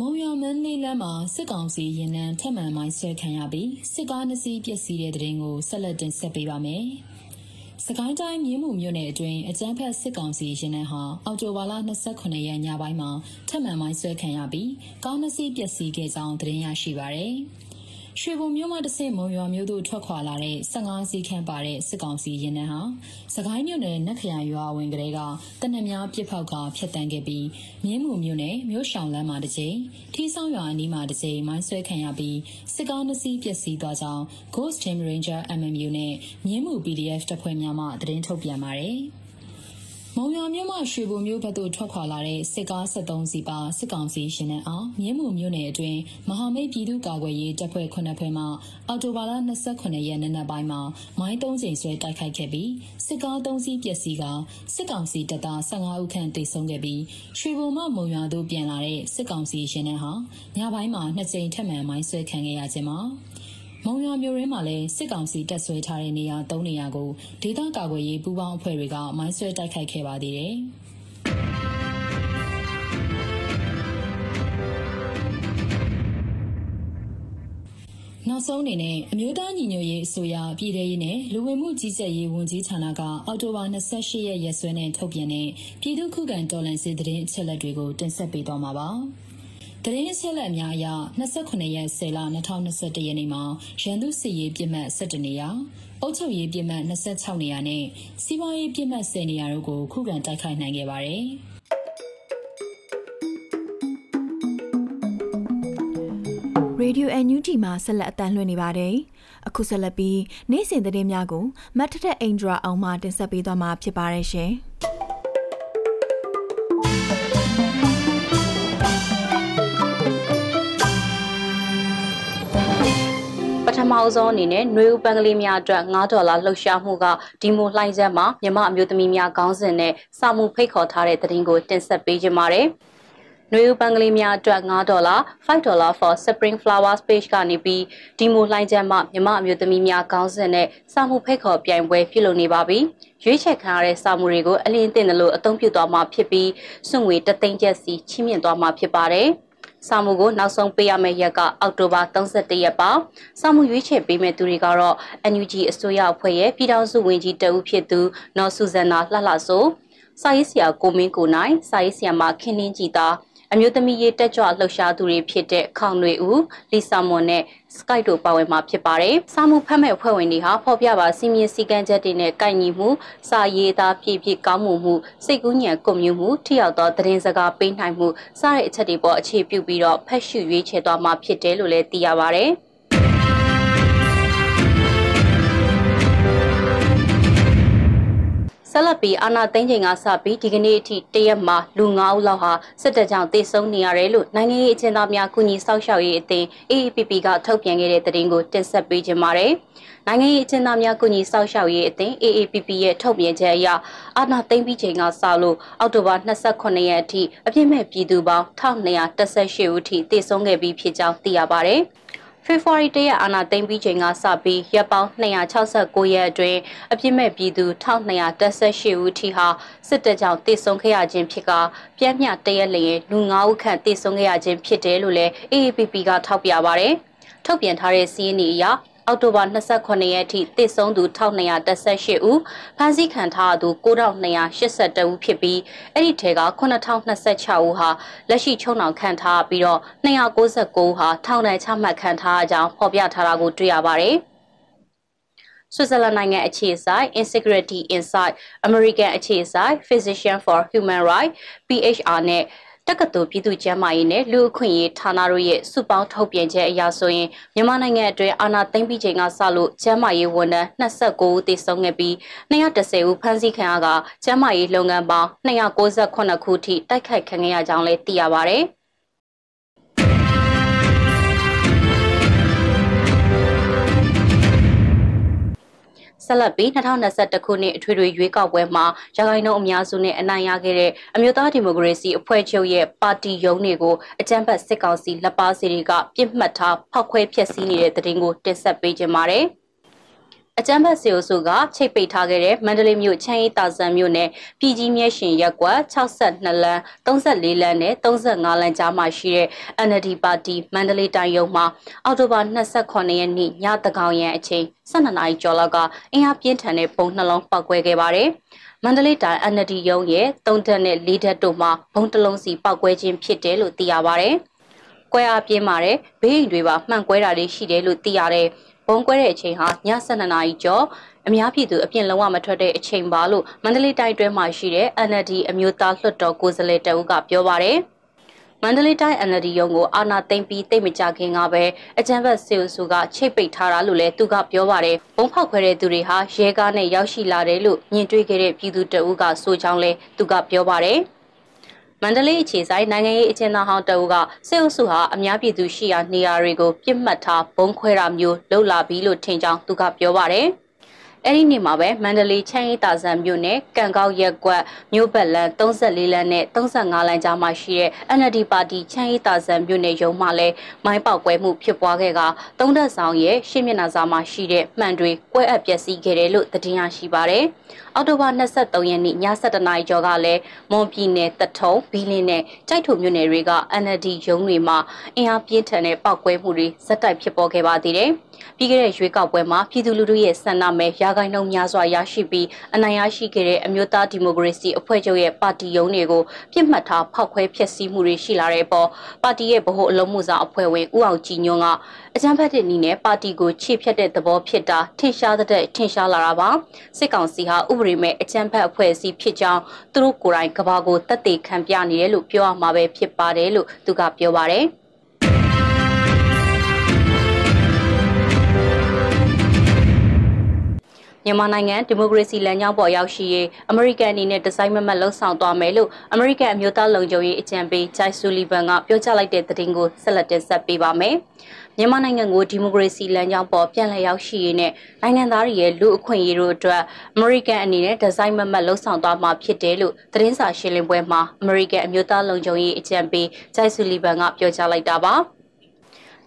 မုံရွာမန်းလေးလမ်းမှာစစ်ကောင်စီရင်နှံထက်မှန်မိုင်းဆွဲခံရပြီးစစ်ကားနှစ်စီးပျက်စီးတဲ့တဲ့ရင်ကိုဆက်လက်တင်ဆက်ပေးပါမယ်။စကိုင်းတိုင်းမြင်းမှုမြို့နယ်အတွင်းအကြမ်းဖက်စစ်ကောင်စီရင်နှံဟာအော်တိုဘာလ29ရက်ညပိုင်းမှာထက်မှန်မိုင်းဆွဲခံရပြီးကားနှစ်စီးပျက်စီးခဲ့ကြောင်းသတင်းရရှိပါရယ်။ ရွှေဘုံမြို့မှတဆင့်မုံရွာမြို့သို့ထွက်ခွာလာတဲ့15စီးခန့်ပါတဲ့စစ်ကောင်စီရင်နှန်းဟာစကိုင်းမြို့နယ်နက်ခရိုင်ရွာဝင်ကလေးကတနက်များပြစ်ဖောက်ကဖျက်တမ်းခဲ့ပြီးမြင်းမှုမြို့နယ်မြို့ရှောင်းလမ်းမှာတစ်ကြိမ်ထီးဆောင်ရွာအနီးမှာတစ်ကြိမ်မိုင်းဆွဲခံရပြီးစစ်ကားနှစ်စီးပျက်စီးသွားကြောင်း Ghost Team Ranger MMU နဲ့မြင်းမှု PDF တပ်ဖွဲ့များမှသတင်းထုတ်ပြန်ပါတယ်။ မုံရွာမြို့မှရွှေဘိုမြို့ဘက်သို့ထွက်ခွာလာတဲ့စစ်ကား73စီးပါစစ်ကောင်စီရှင်နှံအောင်မြင်းမှုမြို့နယ်အတွင်းမဟာမိတ်ပြည်သူ့ကာကွယ်ရေးတပ်ဖွဲ့ခုနှစ်ဖွဲ့မှအော်တိုဘာလ29ရက်နေ့နက်ပိုင်းမှာမိုင်း၃ချိန်ဆွဲတိုက်ခိုက်ခဲ့ပြီးစစ်ကား၃စီးပျက်စီးကစစ်ကောင်စီတပ်သား15ဦးခန့်တိုက်ဆုံခဲ့ပြီးရွှေဘိုမှမုံရွာသို့ပြန်လာတဲ့စစ်ကောင်စီရှင်နှံဟာညပိုင်းမှာနှစ်ကြိမ်ထပ်မံမိုင်းဆွဲခံခဲ့ရခြင်းမှာ မုံရွာမြို့ရင်းမှာလည်းစစ်ကောင်စီတပ်ဆွဲထားတဲ့နေရာ၃နေရာကိုဒေသကာကွယ်ရေးပူးပေါင်းအဖွဲ့တွေကမိုင်းဆွဲတိုက်ခိုက်ခဲ့ပါသေးတယ်။နောက်ဆုံးအနေနဲ့အမျိုးသားညီညွတ်ရေးအစိုးရပြည်ထရေးနဲ့လူဝင်မှုကြီးကြပ်ရေးဝန်ကြီးဌာနကအောက်တိုဘာ28ရက်ရက်စွဲနဲ့ထုတ်ပြန်တဲ့ပြည်သူ့ခုခံတော်လှန်ရေးသတင်းအချက်အလက်တွေကိုတင်ဆက်ပေးသွားမှာပါ။ တတရင်အချက်လက်အများအရ29ရက်10လ2021ရက်နေ့မှာရန်သူစစ်ရေးပြစ်မှတ်17နေရာအုပ်ချုပ်ရေးပြစ်မှတ်26နေရာနဲ့စီးပွားရေးပြစ်မှတ်10နေရာတို့ကိုခုခံတိုက်ခိုက်နိုင်ခဲ့ပါတယ်။ရေဒီယို NUG မှာဆက်လက်အတန်းလွှင့်နေပါတယ်။အခုဆက်လက်ပြီးနေ့စဉ်သတင်းများကိုမတ်ထထအင်ဒရာအောင်မှတင်ဆက်ပေးသွားမှာဖြစ်ပါတယ်ရှင်။ ပထမအဆုံးအနေနဲ့နှွေဦးပန်းကလေးများအတွက်9ဒေါ်လာလှုပ်ရှားမှုကဒီမိုလှိုင်းချက်မှာမြမအမျိုးသမီးများခေါင်းစဉ်နဲ့စာမှုဖိတ်ခေါ်ထားတဲ့သတင်းကိုတင်ဆက်ပေးကြပါမယ်။နွေဦးပန်းကလေးများအတွက်9ဒေါ်လာ5ဒေါ်လာ for spring flowers page ကနေပြီးဒီမိုလှိုင်းချက်မှမြမအမျိုးသမီးများခေါင်းစဉ်နဲ့စာမှုဖိတ်ခေါ်ပြိုင်ပွဲပြုလုပ်နေပါပြီ။ရွေးချယ်ခံရတဲ့စာမှုတွေကိုအလင်းတင်တယ်လို့အသုံးပြုသွားမှာဖြစ်ပြီးစွန့်ငွေတသိန်းကျပ်စီချီးမြှင့်သွားမှာဖြစ်ပါတယ်။ စာမှုကိုနောက်ဆုံးပေးရမယ့်ရက်ကအောက်တိုဘာ31ရက်ပါ။စာမှုရွေးချယ်ပေးမယ့်သူတွေကတော့ NUG အစိုးရအဖွဲ့ရဲ့ပြည်ထောင်စုဝန်ကြီးတဦးဖြစ်သူနော်ဆူဇန်နာလှလှဆိုစာရေးဆရာကိုမင်းကိုနိုင်စာရေးဆရာမခင်နှင်းကြည်သား အမျိုးသမီးရေးတက်ကြွလှုပ်ရှားသူတွေဖြစ်တဲ့ခေါင်တွေဦးလီဆာမွန်နဲ့ Skype တို့ပါဝင်မှာဖြစ်ပါတယ်။စာမှုဖတ်မဲ့အဖွဲ့ဝင်တွေဟာဖော်ပြပါစီမင်းစည်းကမ်းချက်တွေနဲ့ကိုက်ညီမှုစာရေးသားပြည့်ပြည့်ကောင်းမှုမှုစိတ်ကူးညံကွန်မြူမှုထိရောက်သောသတင်းစကားပေးနိုင်မှုစတဲ့အချက်တွေပေါ်အခြေပြုပြီးတော့ဖတ်ရှုရွေးချယ်သွားမှာဖြစ်တယ်လို့လည်းသိရပါတယ်။ ဆက်လက်ပြီးအာနာသိန်းချိန်ကစပြီးဒီကနေ့အထိတရက်မှာလူ9ဦးလောက်ဟာစစ်တပ်ကြောင့်တေဆုံးနေရတယ်လို့နိုင်ငံရေးအကျဉ်းသားများကုညီဆောက်ရှောက်ရေးအသင်း AAPP ကထုတ်ပြန်ခဲ့တဲ့သတင်းကိုတင်ဆက်ပေးခြင်းပါတယ်။နိုင်ငံရေးအကျဉ်းသားများကုညီဆောက်ရှောက်ရေးအသင်း AAPP ရဲ့ထုတ်ပြန်ချက်အရအာနာသိန်းပြီးချိန်ကစလို့အောက်တိုဘာ29ရက်အထိအပြည့်မဲ့ပြည်သူပေါင်း1218ဦးထိတေဆုံးခဲ့ပြီးဖြစ်ကြောင်းသိရပါတယ်။ ဖေဖော်ဝါရီတရက်အာဏာသိမ်းပြီးချိန်ကစပြီးရက်ပေါင်း269ရက်အတွင်းအပြစ်မဲ့ပြည်သူ1218ဦးထိဟာစစ်တပ်ကြောင့်တေဆုံးခဲ့ရခြင်းဖြစ်ကပြင်းပြတရက်လျင်လူ9ဦးခန့်တေဆုံးခဲ့ရခြင်းဖြစ်တယ်လို့လည်း AAPP ကထောက်ပြပါဗျ။ထုတ်ပြန်ထားတဲ့စီးရင်အရ အောက်တိုဘာ28ရက်အထိတစ်ဆုံးသူ1218ဦးဖမ်းဆီးခံထားသူ9282ဦးဖြစ်ပြီးအဲ့ဒီထဲက9026ဦးဟာလက်ရှိချုံနှောင်ခံထားပြီးတော့269ဦးဟာထောင်ဒဏ်ချမှတ်ခံထားကြောင်းဖော်ပြထားတာကိုတွေ့ရပါတယ်။ဆွစ်ဇာလန်နိုင်ငံအခြေစိုက် Insecurity Insight American အခြေစိုက် Physician for Human Rights PHR နဲ့ တက္ကသိုလ်ပြည်သူ့ကျန်းမာရေးနဲ့လူအခွင့်အရေးဌာနတို့ရဲ့စုပေါင်းထုတ်ပြန်ချက်အရဆိုရင်မြန်မာနိုင်ငံအတွင်းအာဏာသိမ်းပြီးချိန်ကစလို့ကျန်းမာရေးဝန်ထမ်း29ဦးသေဆုံးခဲ့ပြီး210ဦးဖမ်းဆီးခံရကကျန်းမာရေးလုပ်ငန်းပေါင်း298ခုထိတိုက်ခိုက်ခံခဲ့ရကြောင်းလည်းသိရပါဗျ။ ဆက်လက်ပြီး2021ခုနှစ်အထွေထွေရွေးကောက်ပွဲမှာရခိုင်နှုံအများစုနဲ့အနိုင်ရခဲ့တဲ့အမျိုးသားဒီမိုကရေစီအဖွဲ့ချုပ်ရဲ့ပါတီရုံးတွေကိုအကြမ်းဖက်စစ်ကောင်စီလက်ပါစီတွေကပြစ်မှတ်ထားဖောက်ခွဲဖျက်ဆီးနေတဲ့တဲ့တင်ကိုတင်ဆက်ပေးကြပါမယ်။ အကြမ်းဖက်စီအိုစုကချိတ်ပိတ်ထားခဲ့တဲ့မန္တလေးမြို့ချမ်းရီတာဆန်မြို့နယ်ပြည်ကြီးမြဲရှင်ရက်ကွက်62လမ်း34လမ်းနဲ့35လမ်းကြားမှာရှိတဲ့ NLD ပါတီမန္တလေးတိုင်းရုံးမှာအောက်တိုဘာ28ရက်နေ့ညတကောင်ရန်အချိန်12နာရီကျော်လောက်ကအင်အားပြင်းထန်တဲ့ပုံနှလုံးပောက်ကွဲခဲ့ပါတယ်။မန္တလေးတိုင်း NLD ရုံးရဲ့3ဓာတ်နဲ့4ဓာတ်တို့မှာဘုံတလုံးစီပောက်ကွဲခြင်းဖြစ်တယ်လို့သိရပါတယ်။ကွဲအားပြင်းပါတယ်ဘေးအိမ်တွေပါမှန်ကွဲတာတွေရှိတယ်လို့သိရတယ် ဘုံကွဲတဲ့အချိန်ဟာည7:00နာရီကျော်အများပြည်သူအပြင်လုံးဝမထွက်တဲ့အချိန်ပါလို့မန္တလေးတိုင်းတွင်းမှာရှိတဲ့ NLD အမျိုးသားလွှတ်တော်ကိုယ်စားလှယ်တအုပ်ကပြောပါရယ်မန္တလေးတိုင်း NLD ရုံးကိုအာဏာသိမ်းပြီးတိတ်မကြခင်ကပဲအကြံဖတ်စေစုကချိတ်ပိတ်ထားတာလို့လည်းသူကပြောပါတယ်။ဘုံဖောက်ခွဲတဲ့သူတွေဟာရဲကားနဲ့ရောက်ရှိလာတယ်လို့မြင်တွေ့ခဲ့တဲ့ပြည်သူတအုပ်ကဆိုကြောင်းလည်းသူကပြောပါတယ်။ မန္တလေးအခြေဆိုင်နိုင်ငံရေးအကျဉ်းသားဟောင်းတအုပ်ကစစ်အုပ်စုဟာအများပြည်သူရှိရာနေရာတွေကိုပြစ်မှတ်ထားဘုံခွဲတာမျိုးလှုပ်လာပြီးလို့ထင်ကြောင်းသူကပြောပါတယ်။အဲ့ဒီနေ့မှာပဲမန္တလေးချမ်းရီတာဆန်မြို့နယ်ကံကောက်ရက်ကွက်မြို့ပတ်လန်34လမ်းနဲ့35လမ်းကြားမှာရှိတဲ့ NLD ပါတီချမ်းရီတာဆန်မြို့နယ်ရုံးမှာလဲမိုင်းပေါက်ကွဲမှုဖြစ်ပွားခဲ့ကသုံးသက်ဆောင်ရဲ့ရှေ့မျက်နှာစာမှာရှိတဲ့မှန်တွေကွဲအပ်ပျက်စီးခဲ့တယ်လို့သတင်းရရှိပါတယ်။ အောက်တိုဘာ23ရက်နေ့ည7:00နာရီကျော်ကလည်းမွန်ပြည်နယ်တထုံဘီလင်းနဲ့ကြိုက်ထုံမြို့နယ်တွေက NLD ရုံးတွေမှာအင်အားပြင်းထန်တဲ့ပောက်ကွဲမှုတွေဇက်တိုက်ဖြစ်ပေါ်ခဲ့ပါသေးတယ်။ပြီးခဲ့တဲ့ရွေးကောက်ပွဲမှာပြည်သူလူထုရဲ့ဆန္ဒမဲရာဂိုင်းနှုန်းများစွာရရှိပြီးအနိုင်ရရှိခဲ့တဲ့အမျိုးသားဒီမိုကရေစီအဖွဲ့ချုပ်ရဲ့ပါတီရုံးတွေကိုပြစ်မှတ်ထားဖောက်ခွဲဖျက်ဆီးမှုတွေရှိလာတဲ့ပေါ်ပါတီရဲ့ဗဟိုအလုံးမှုဆောင်အဖွဲ့ဝင်ဦးအောင်ကြည်ညွန့်က အကြံဖက်တဲ့နည်းနဲ့ပါတီကိုခြေဖြတ်တဲ့သဘောဖြစ်တာထင်ရှားတဲ့ထင်ရှားလာတာပါစစ်ကောင်စီဟာဥပဒေမဲ့အကြံဖက်အဖွဲ့အစည်းဖြစ်ကြောင်းသူတို့ကိုယ်တိုင်ကဘာကိုတက်သေးခံပြနေတယ်လို့ပြောရမှာပဲဖြစ်ပါတယ်လို့သူကပြောပါတယ် မြန်မာနိုင်ငံဒီမိုကရေစီလမ်းကြောင်းပေါ်ရောက်ရှိရေးအမေရိကန်အနေနဲ့ဒီဇိုင်းမမတ်လှုံ့ဆော်သွားမယ်လို့အမေရိကန်အမျိုးသားလုံခြုံရေးအကြံပေးဂျိုက်ဆူလီဗန်ကပြောကြားလိုက်တဲ့သတင်းကိုဆက်လက်တင်ဆက်ပေးပါမယ်။မြန်မာနိုင်ငံကိုဒီမိုကရေစီလမ်းကြောင်းပေါ်ပြန်လည်ရောက်ရှိရေးနဲ့နိုင်ငံသားတွေရဲ့လူအခွင့်အရေးတို့အတွက်အမေရိကန်အနေနဲ့ဒီဇိုင်းမမတ်လှုံ့ဆော်သွားမှာဖြစ်တယ်လို့သတင်းစာရှင်းလင်းပွဲမှာအမေရိကန်အမျိုးသားလုံခြုံရေးအကြံပေးဂျိုက်ဆူလီဗန်ကပြောကြားလိုက်တာပါ။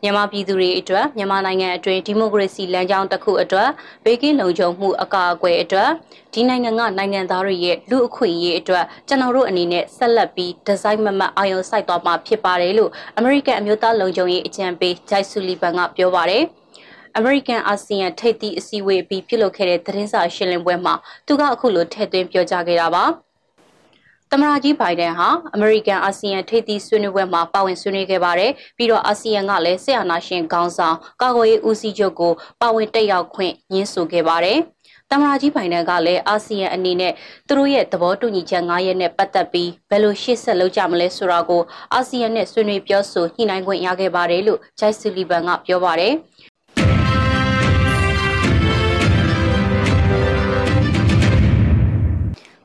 မြန်မာပြည်သူတွေအတွက်မြန်မာနိုင်ငံအတွင်းဒီမိုကရေစီလမ်းကြောင်းတစ်ခုအတွက်ဘေးကင်းလုံခြုံမှုအကာအကွယ်အတွက်ဒီနိုင်ငံကနိုင်ငံသားတွေရဲ့လူအခွင့်အရေးအတွက်ကျွန်တော်တို့အနေနဲ့ဆက်လက်ပြီးဒီဇိုင်းမမတ်အာရုံစိုက်သွားမှာဖြစ်ပါတယ်လို့အမေရိကန်အမျိုးသားလုံခြုံရေးအကြံပေးဂျိုက်ဆူလီဗန်ကပြောပါတယ်အမေရိကန်အာဆီယံထိပ်သီးအစည်းအဝေးပြီးပြုလုပ်ခဲ့တဲ့သတင်းစာရှင်းလင်းပွဲမှာသူကအခုလိုထည့်သွင်းပြောကြားခဲ့တာပါ။ သမရာကြီးဘိုင်ဒန်ဟာအမေရိကန်အာဆီယံထိပ်သီးဆွေးနွေးပွဲမှာပါဝင်ဆွေးနွေးခဲ့ပါတယ်ပြီးတော့အာဆီယံကလည်းဆက်အာဏာရှင်ခေါင်းဆောင်ကာကွယ်ရေးဦးစီးချုပ်ကိုပါဝင်တက်ရောက်ခွင့်ညှင်းဆိုခဲ့ပါတယ်တမရာကြီးပိုင်တန်ကလည်းအာဆီယံအနေနဲ့သူတို့ရဲ့သဘောတူညီချက်9ရက်နဲ့ပတ်သက်ပြီးဘယ်လိုရှေ့ဆက်လုပ်ကြမလဲဆိုတာကိုအာဆီယံနဲ့ဆွေးနွေးပြောဆိုညှိနှိုင်းခွင့်ရခဲ့ပါတယ်လို့ဂျိုက်ဆူလီဗန်ကပြောပါတယ်။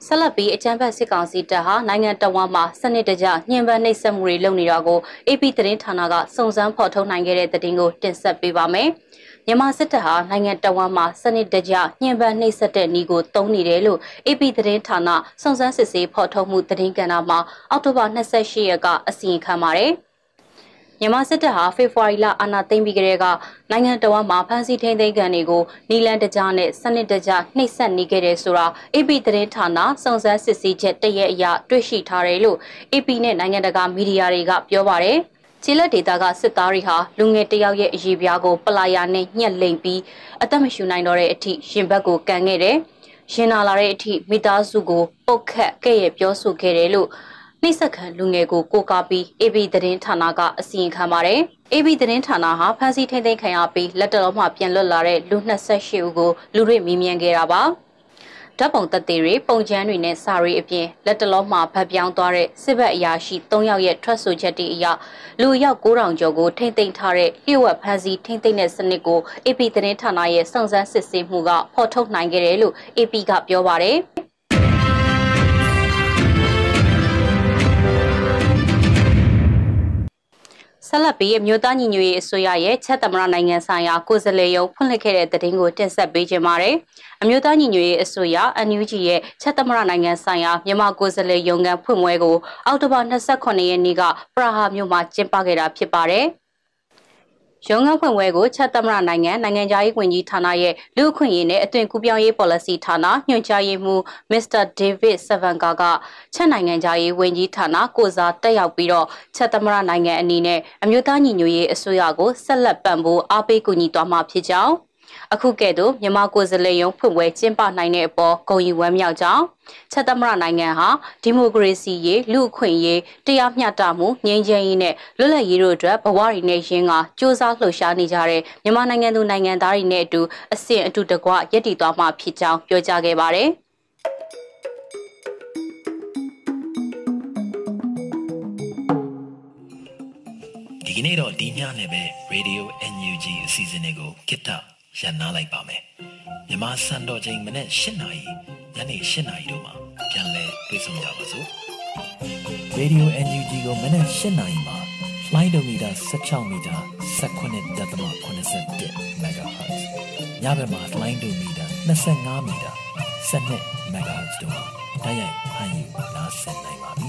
ဆက်လက်ပြီးအကြမ်းဖက်စစ်ကောင်စီတပ်ဟာနိုင်ငံတော်ဝန်မှာစနစ်တကျညှဉ်းပန်းနှိပ်စက်မှုတွေလုပ်နေတာကို AP သတင်းဌာနကစုံစမ်းဖော်ထုတ်နိုင်ခဲ့တဲ့သတင်းကိုတင်ဆက်ပေးပါမယ်။မြန်မာစစ်တပ်ဟာနိုင်ငံတော်ဝန်မှာစနစ်တကျညှဉ်းပန်းနှိပ်စက်တဲ့နည်းကိုသုံးနေတယ်လို့ AP သတင်းဌာနစုံစမ်းစစ်ဆေးဖော်ထုတ်မှုသတင်းကဏ္ဍမှာအောက်တိုဘာ28ရက်ကအစီရင်ခံပါတယ်။ မြန်မာစစ်တပ်ဟာဖေဖော်ဝါရီလအာဏာသိမ်းပြီးကတည်းကနိုင်ငံတော်မှာဖမ်းဆီးထိန်းသိမ်းခံတွေကိုနီလန်တကြားနဲ့စနစ်တကျနှိပ်စက်နေခဲ့တယ်ဆိုတာ AP သတင်းဌာနစုံစမ်းစစ်ဆေးချက်တရက်အရတွေ့ရှိထားတယ်လို့ AP နဲ့နိုင်ငံတကာမီဒီယာတွေကပြောပါတယ်။ခြေလက်ဒေတာကစစ်သားတွေဟာလူငယ်တယောက်ရဲ့အရေးပြားကိုပလာယာနဲ့ညှက်လိမ်ပြီးအသက်မရှူနိုင်တော့တဲ့အထိရင်ဘတ်ကိုကန်ခဲ့တယ်။ရင်နာလာတဲ့အထိမိသားစုကိုပုတ်ခတ်ခဲ့ရပြောဆိုခဲ့တယ်လို့ နှိစက်ခံလူငယ်ကိုကိုကာပြီး AB သတင်းဌာနကအစီရင်ခံပါတယ်။ AB သတင်းဌာနဟာဖမ်းဆီးထိန်းသိမ်းခံရပြီးလက်တော်မှပြန်လွတ်လာတဲ့လူ28ဦးကိုလူတွေမေးမြန်းခဲ့တာပါ။ဓာတ်ပုံသက်သေတွေပုံချမ်းတွေနဲ့စာရီအပြင်လက်တလုံးမှာဗတ်ပြောင်းသွားတဲ့စစ်ဘက်အရာရှိ၃ယောက်ရဲ့ထွက်ဆိုချက်တွေအရလူရောက်9000ကျော်ကိုထိမ့်သိမ်းထားတဲ့လျှို့ဝှက်ဖမ်းဆီးထိမ့်သိမ်းတဲ့စနစ်ကို AP သတင်းဌာနရဲ့စုံစမ်းစစ်ဆေးမှုကဖော်ထုတ်နိုင်ခဲ့တယ်လို့ AP ကပြောပါတယ်။ ဆက်လက်ပြီးအမျိုးသားညီညွတ်ရေးအစိုးရရဲ့ချက်သမရနိုင်ငံဆိုင်ရာကိုယ်စားလှယ်ရုံးဖွင့်လှစ်ခဲ့တဲ့သတင်းကိုတင်ဆက်ပေးခြင်းပါတယ်။အမျိုးသားညီညွတ်ရေးအစိုးရ NUG ရဲ့ချက်သမရနိုင်ငံဆိုင်ရာမြန်မာကိုယ်စားလှယ်ရုံးကဖွင့်ပွဲကိုအောက်တိုဘာ28ရက်နေ့ကပရာဟာမြို့မှာကျင်းပခဲ့တာဖြစ်ပါတယ်။ ရုံးခန်းဖွင့်ပွဲကိုချက်သမရနိုင်ငံနိုင်ငံခြားရေးဝန်ကြီးဌာနရဲ့လူ့အခွင့်အရေးနဲ့အသွင်ကူးပြောင်းရေး policy ဌာနညွှန်ကြားရေးမှူး Mr. David Savanka ကချက်နိုင်ငံခြားရေးဝန်ကြီးဌာနကိုစားတက်ရောက်ပြီးတော့ချက်သမရနိုင်ငံအနေနဲ့အမျိုးသားညီညွတ်ရေးအစိုးရကိုဆက်လက်ပံ့ပိုးအားပေးကူညီသွားမှာဖြစ်ကြောင်း အခုကဲ့သို့မြန်မာကိုယ်စားလှယ်ရုံးဖွင့်ပွဲကျင်းပနိုင်တဲ့အပေါ်ဂုဏ်ယူဝမ်းမြောက်ကြောင်းချက်သမရနိုင်ငံဟာဒီမိုကရေစီရေးလူ့အခွင့်အရေးတရားမျှတမှုငြိမ်းချမ်းရေးနဲ့လွတ်လပ်ရေးတို့အတွက်ဘဝရည်နဲ့ရင်းကစ조사လှုပ်ရှားနေကြတဲ့မြန်မာနိုင်ငံသူနိုင်ငံသားတွေနဲ့အတူအစဉ်အတူတကွရည်တည်သွားမှာဖြစ်ကြောင်းပြောကြားခဲ့ပါတယ်ဒီကနေ့တော့ဒီညနဲ့ပဲ Radio NUG အစီအစဉ်လေးကိုကိတ္တ ရန်နာလိုက်ပါမယ်မြမစံတော်ချိန်မနေ့၈နာရီညနေ၈နာရီတို့မှာပြန်လည်တွေ့ဆုံကြပါစို့ Radio NUG ကိုမနေ့၈နာရီမှာ flight meter 16 meter 19.87 MHz ညဘက်မှာ flight meter 25 meter 12 MHz တို့မှာတိုက်ရိုက်ဖမ်းယူနားဆင်နိုင်ပါပြီ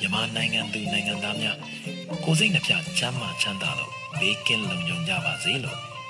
မြန်မာနိုင်ငံသူနိုင်ငံသားများကိုစိတ်နှပြချမ်းမာချမ်းသာလို့ဘေးကင်းလုံခြုံကြပါစေလို့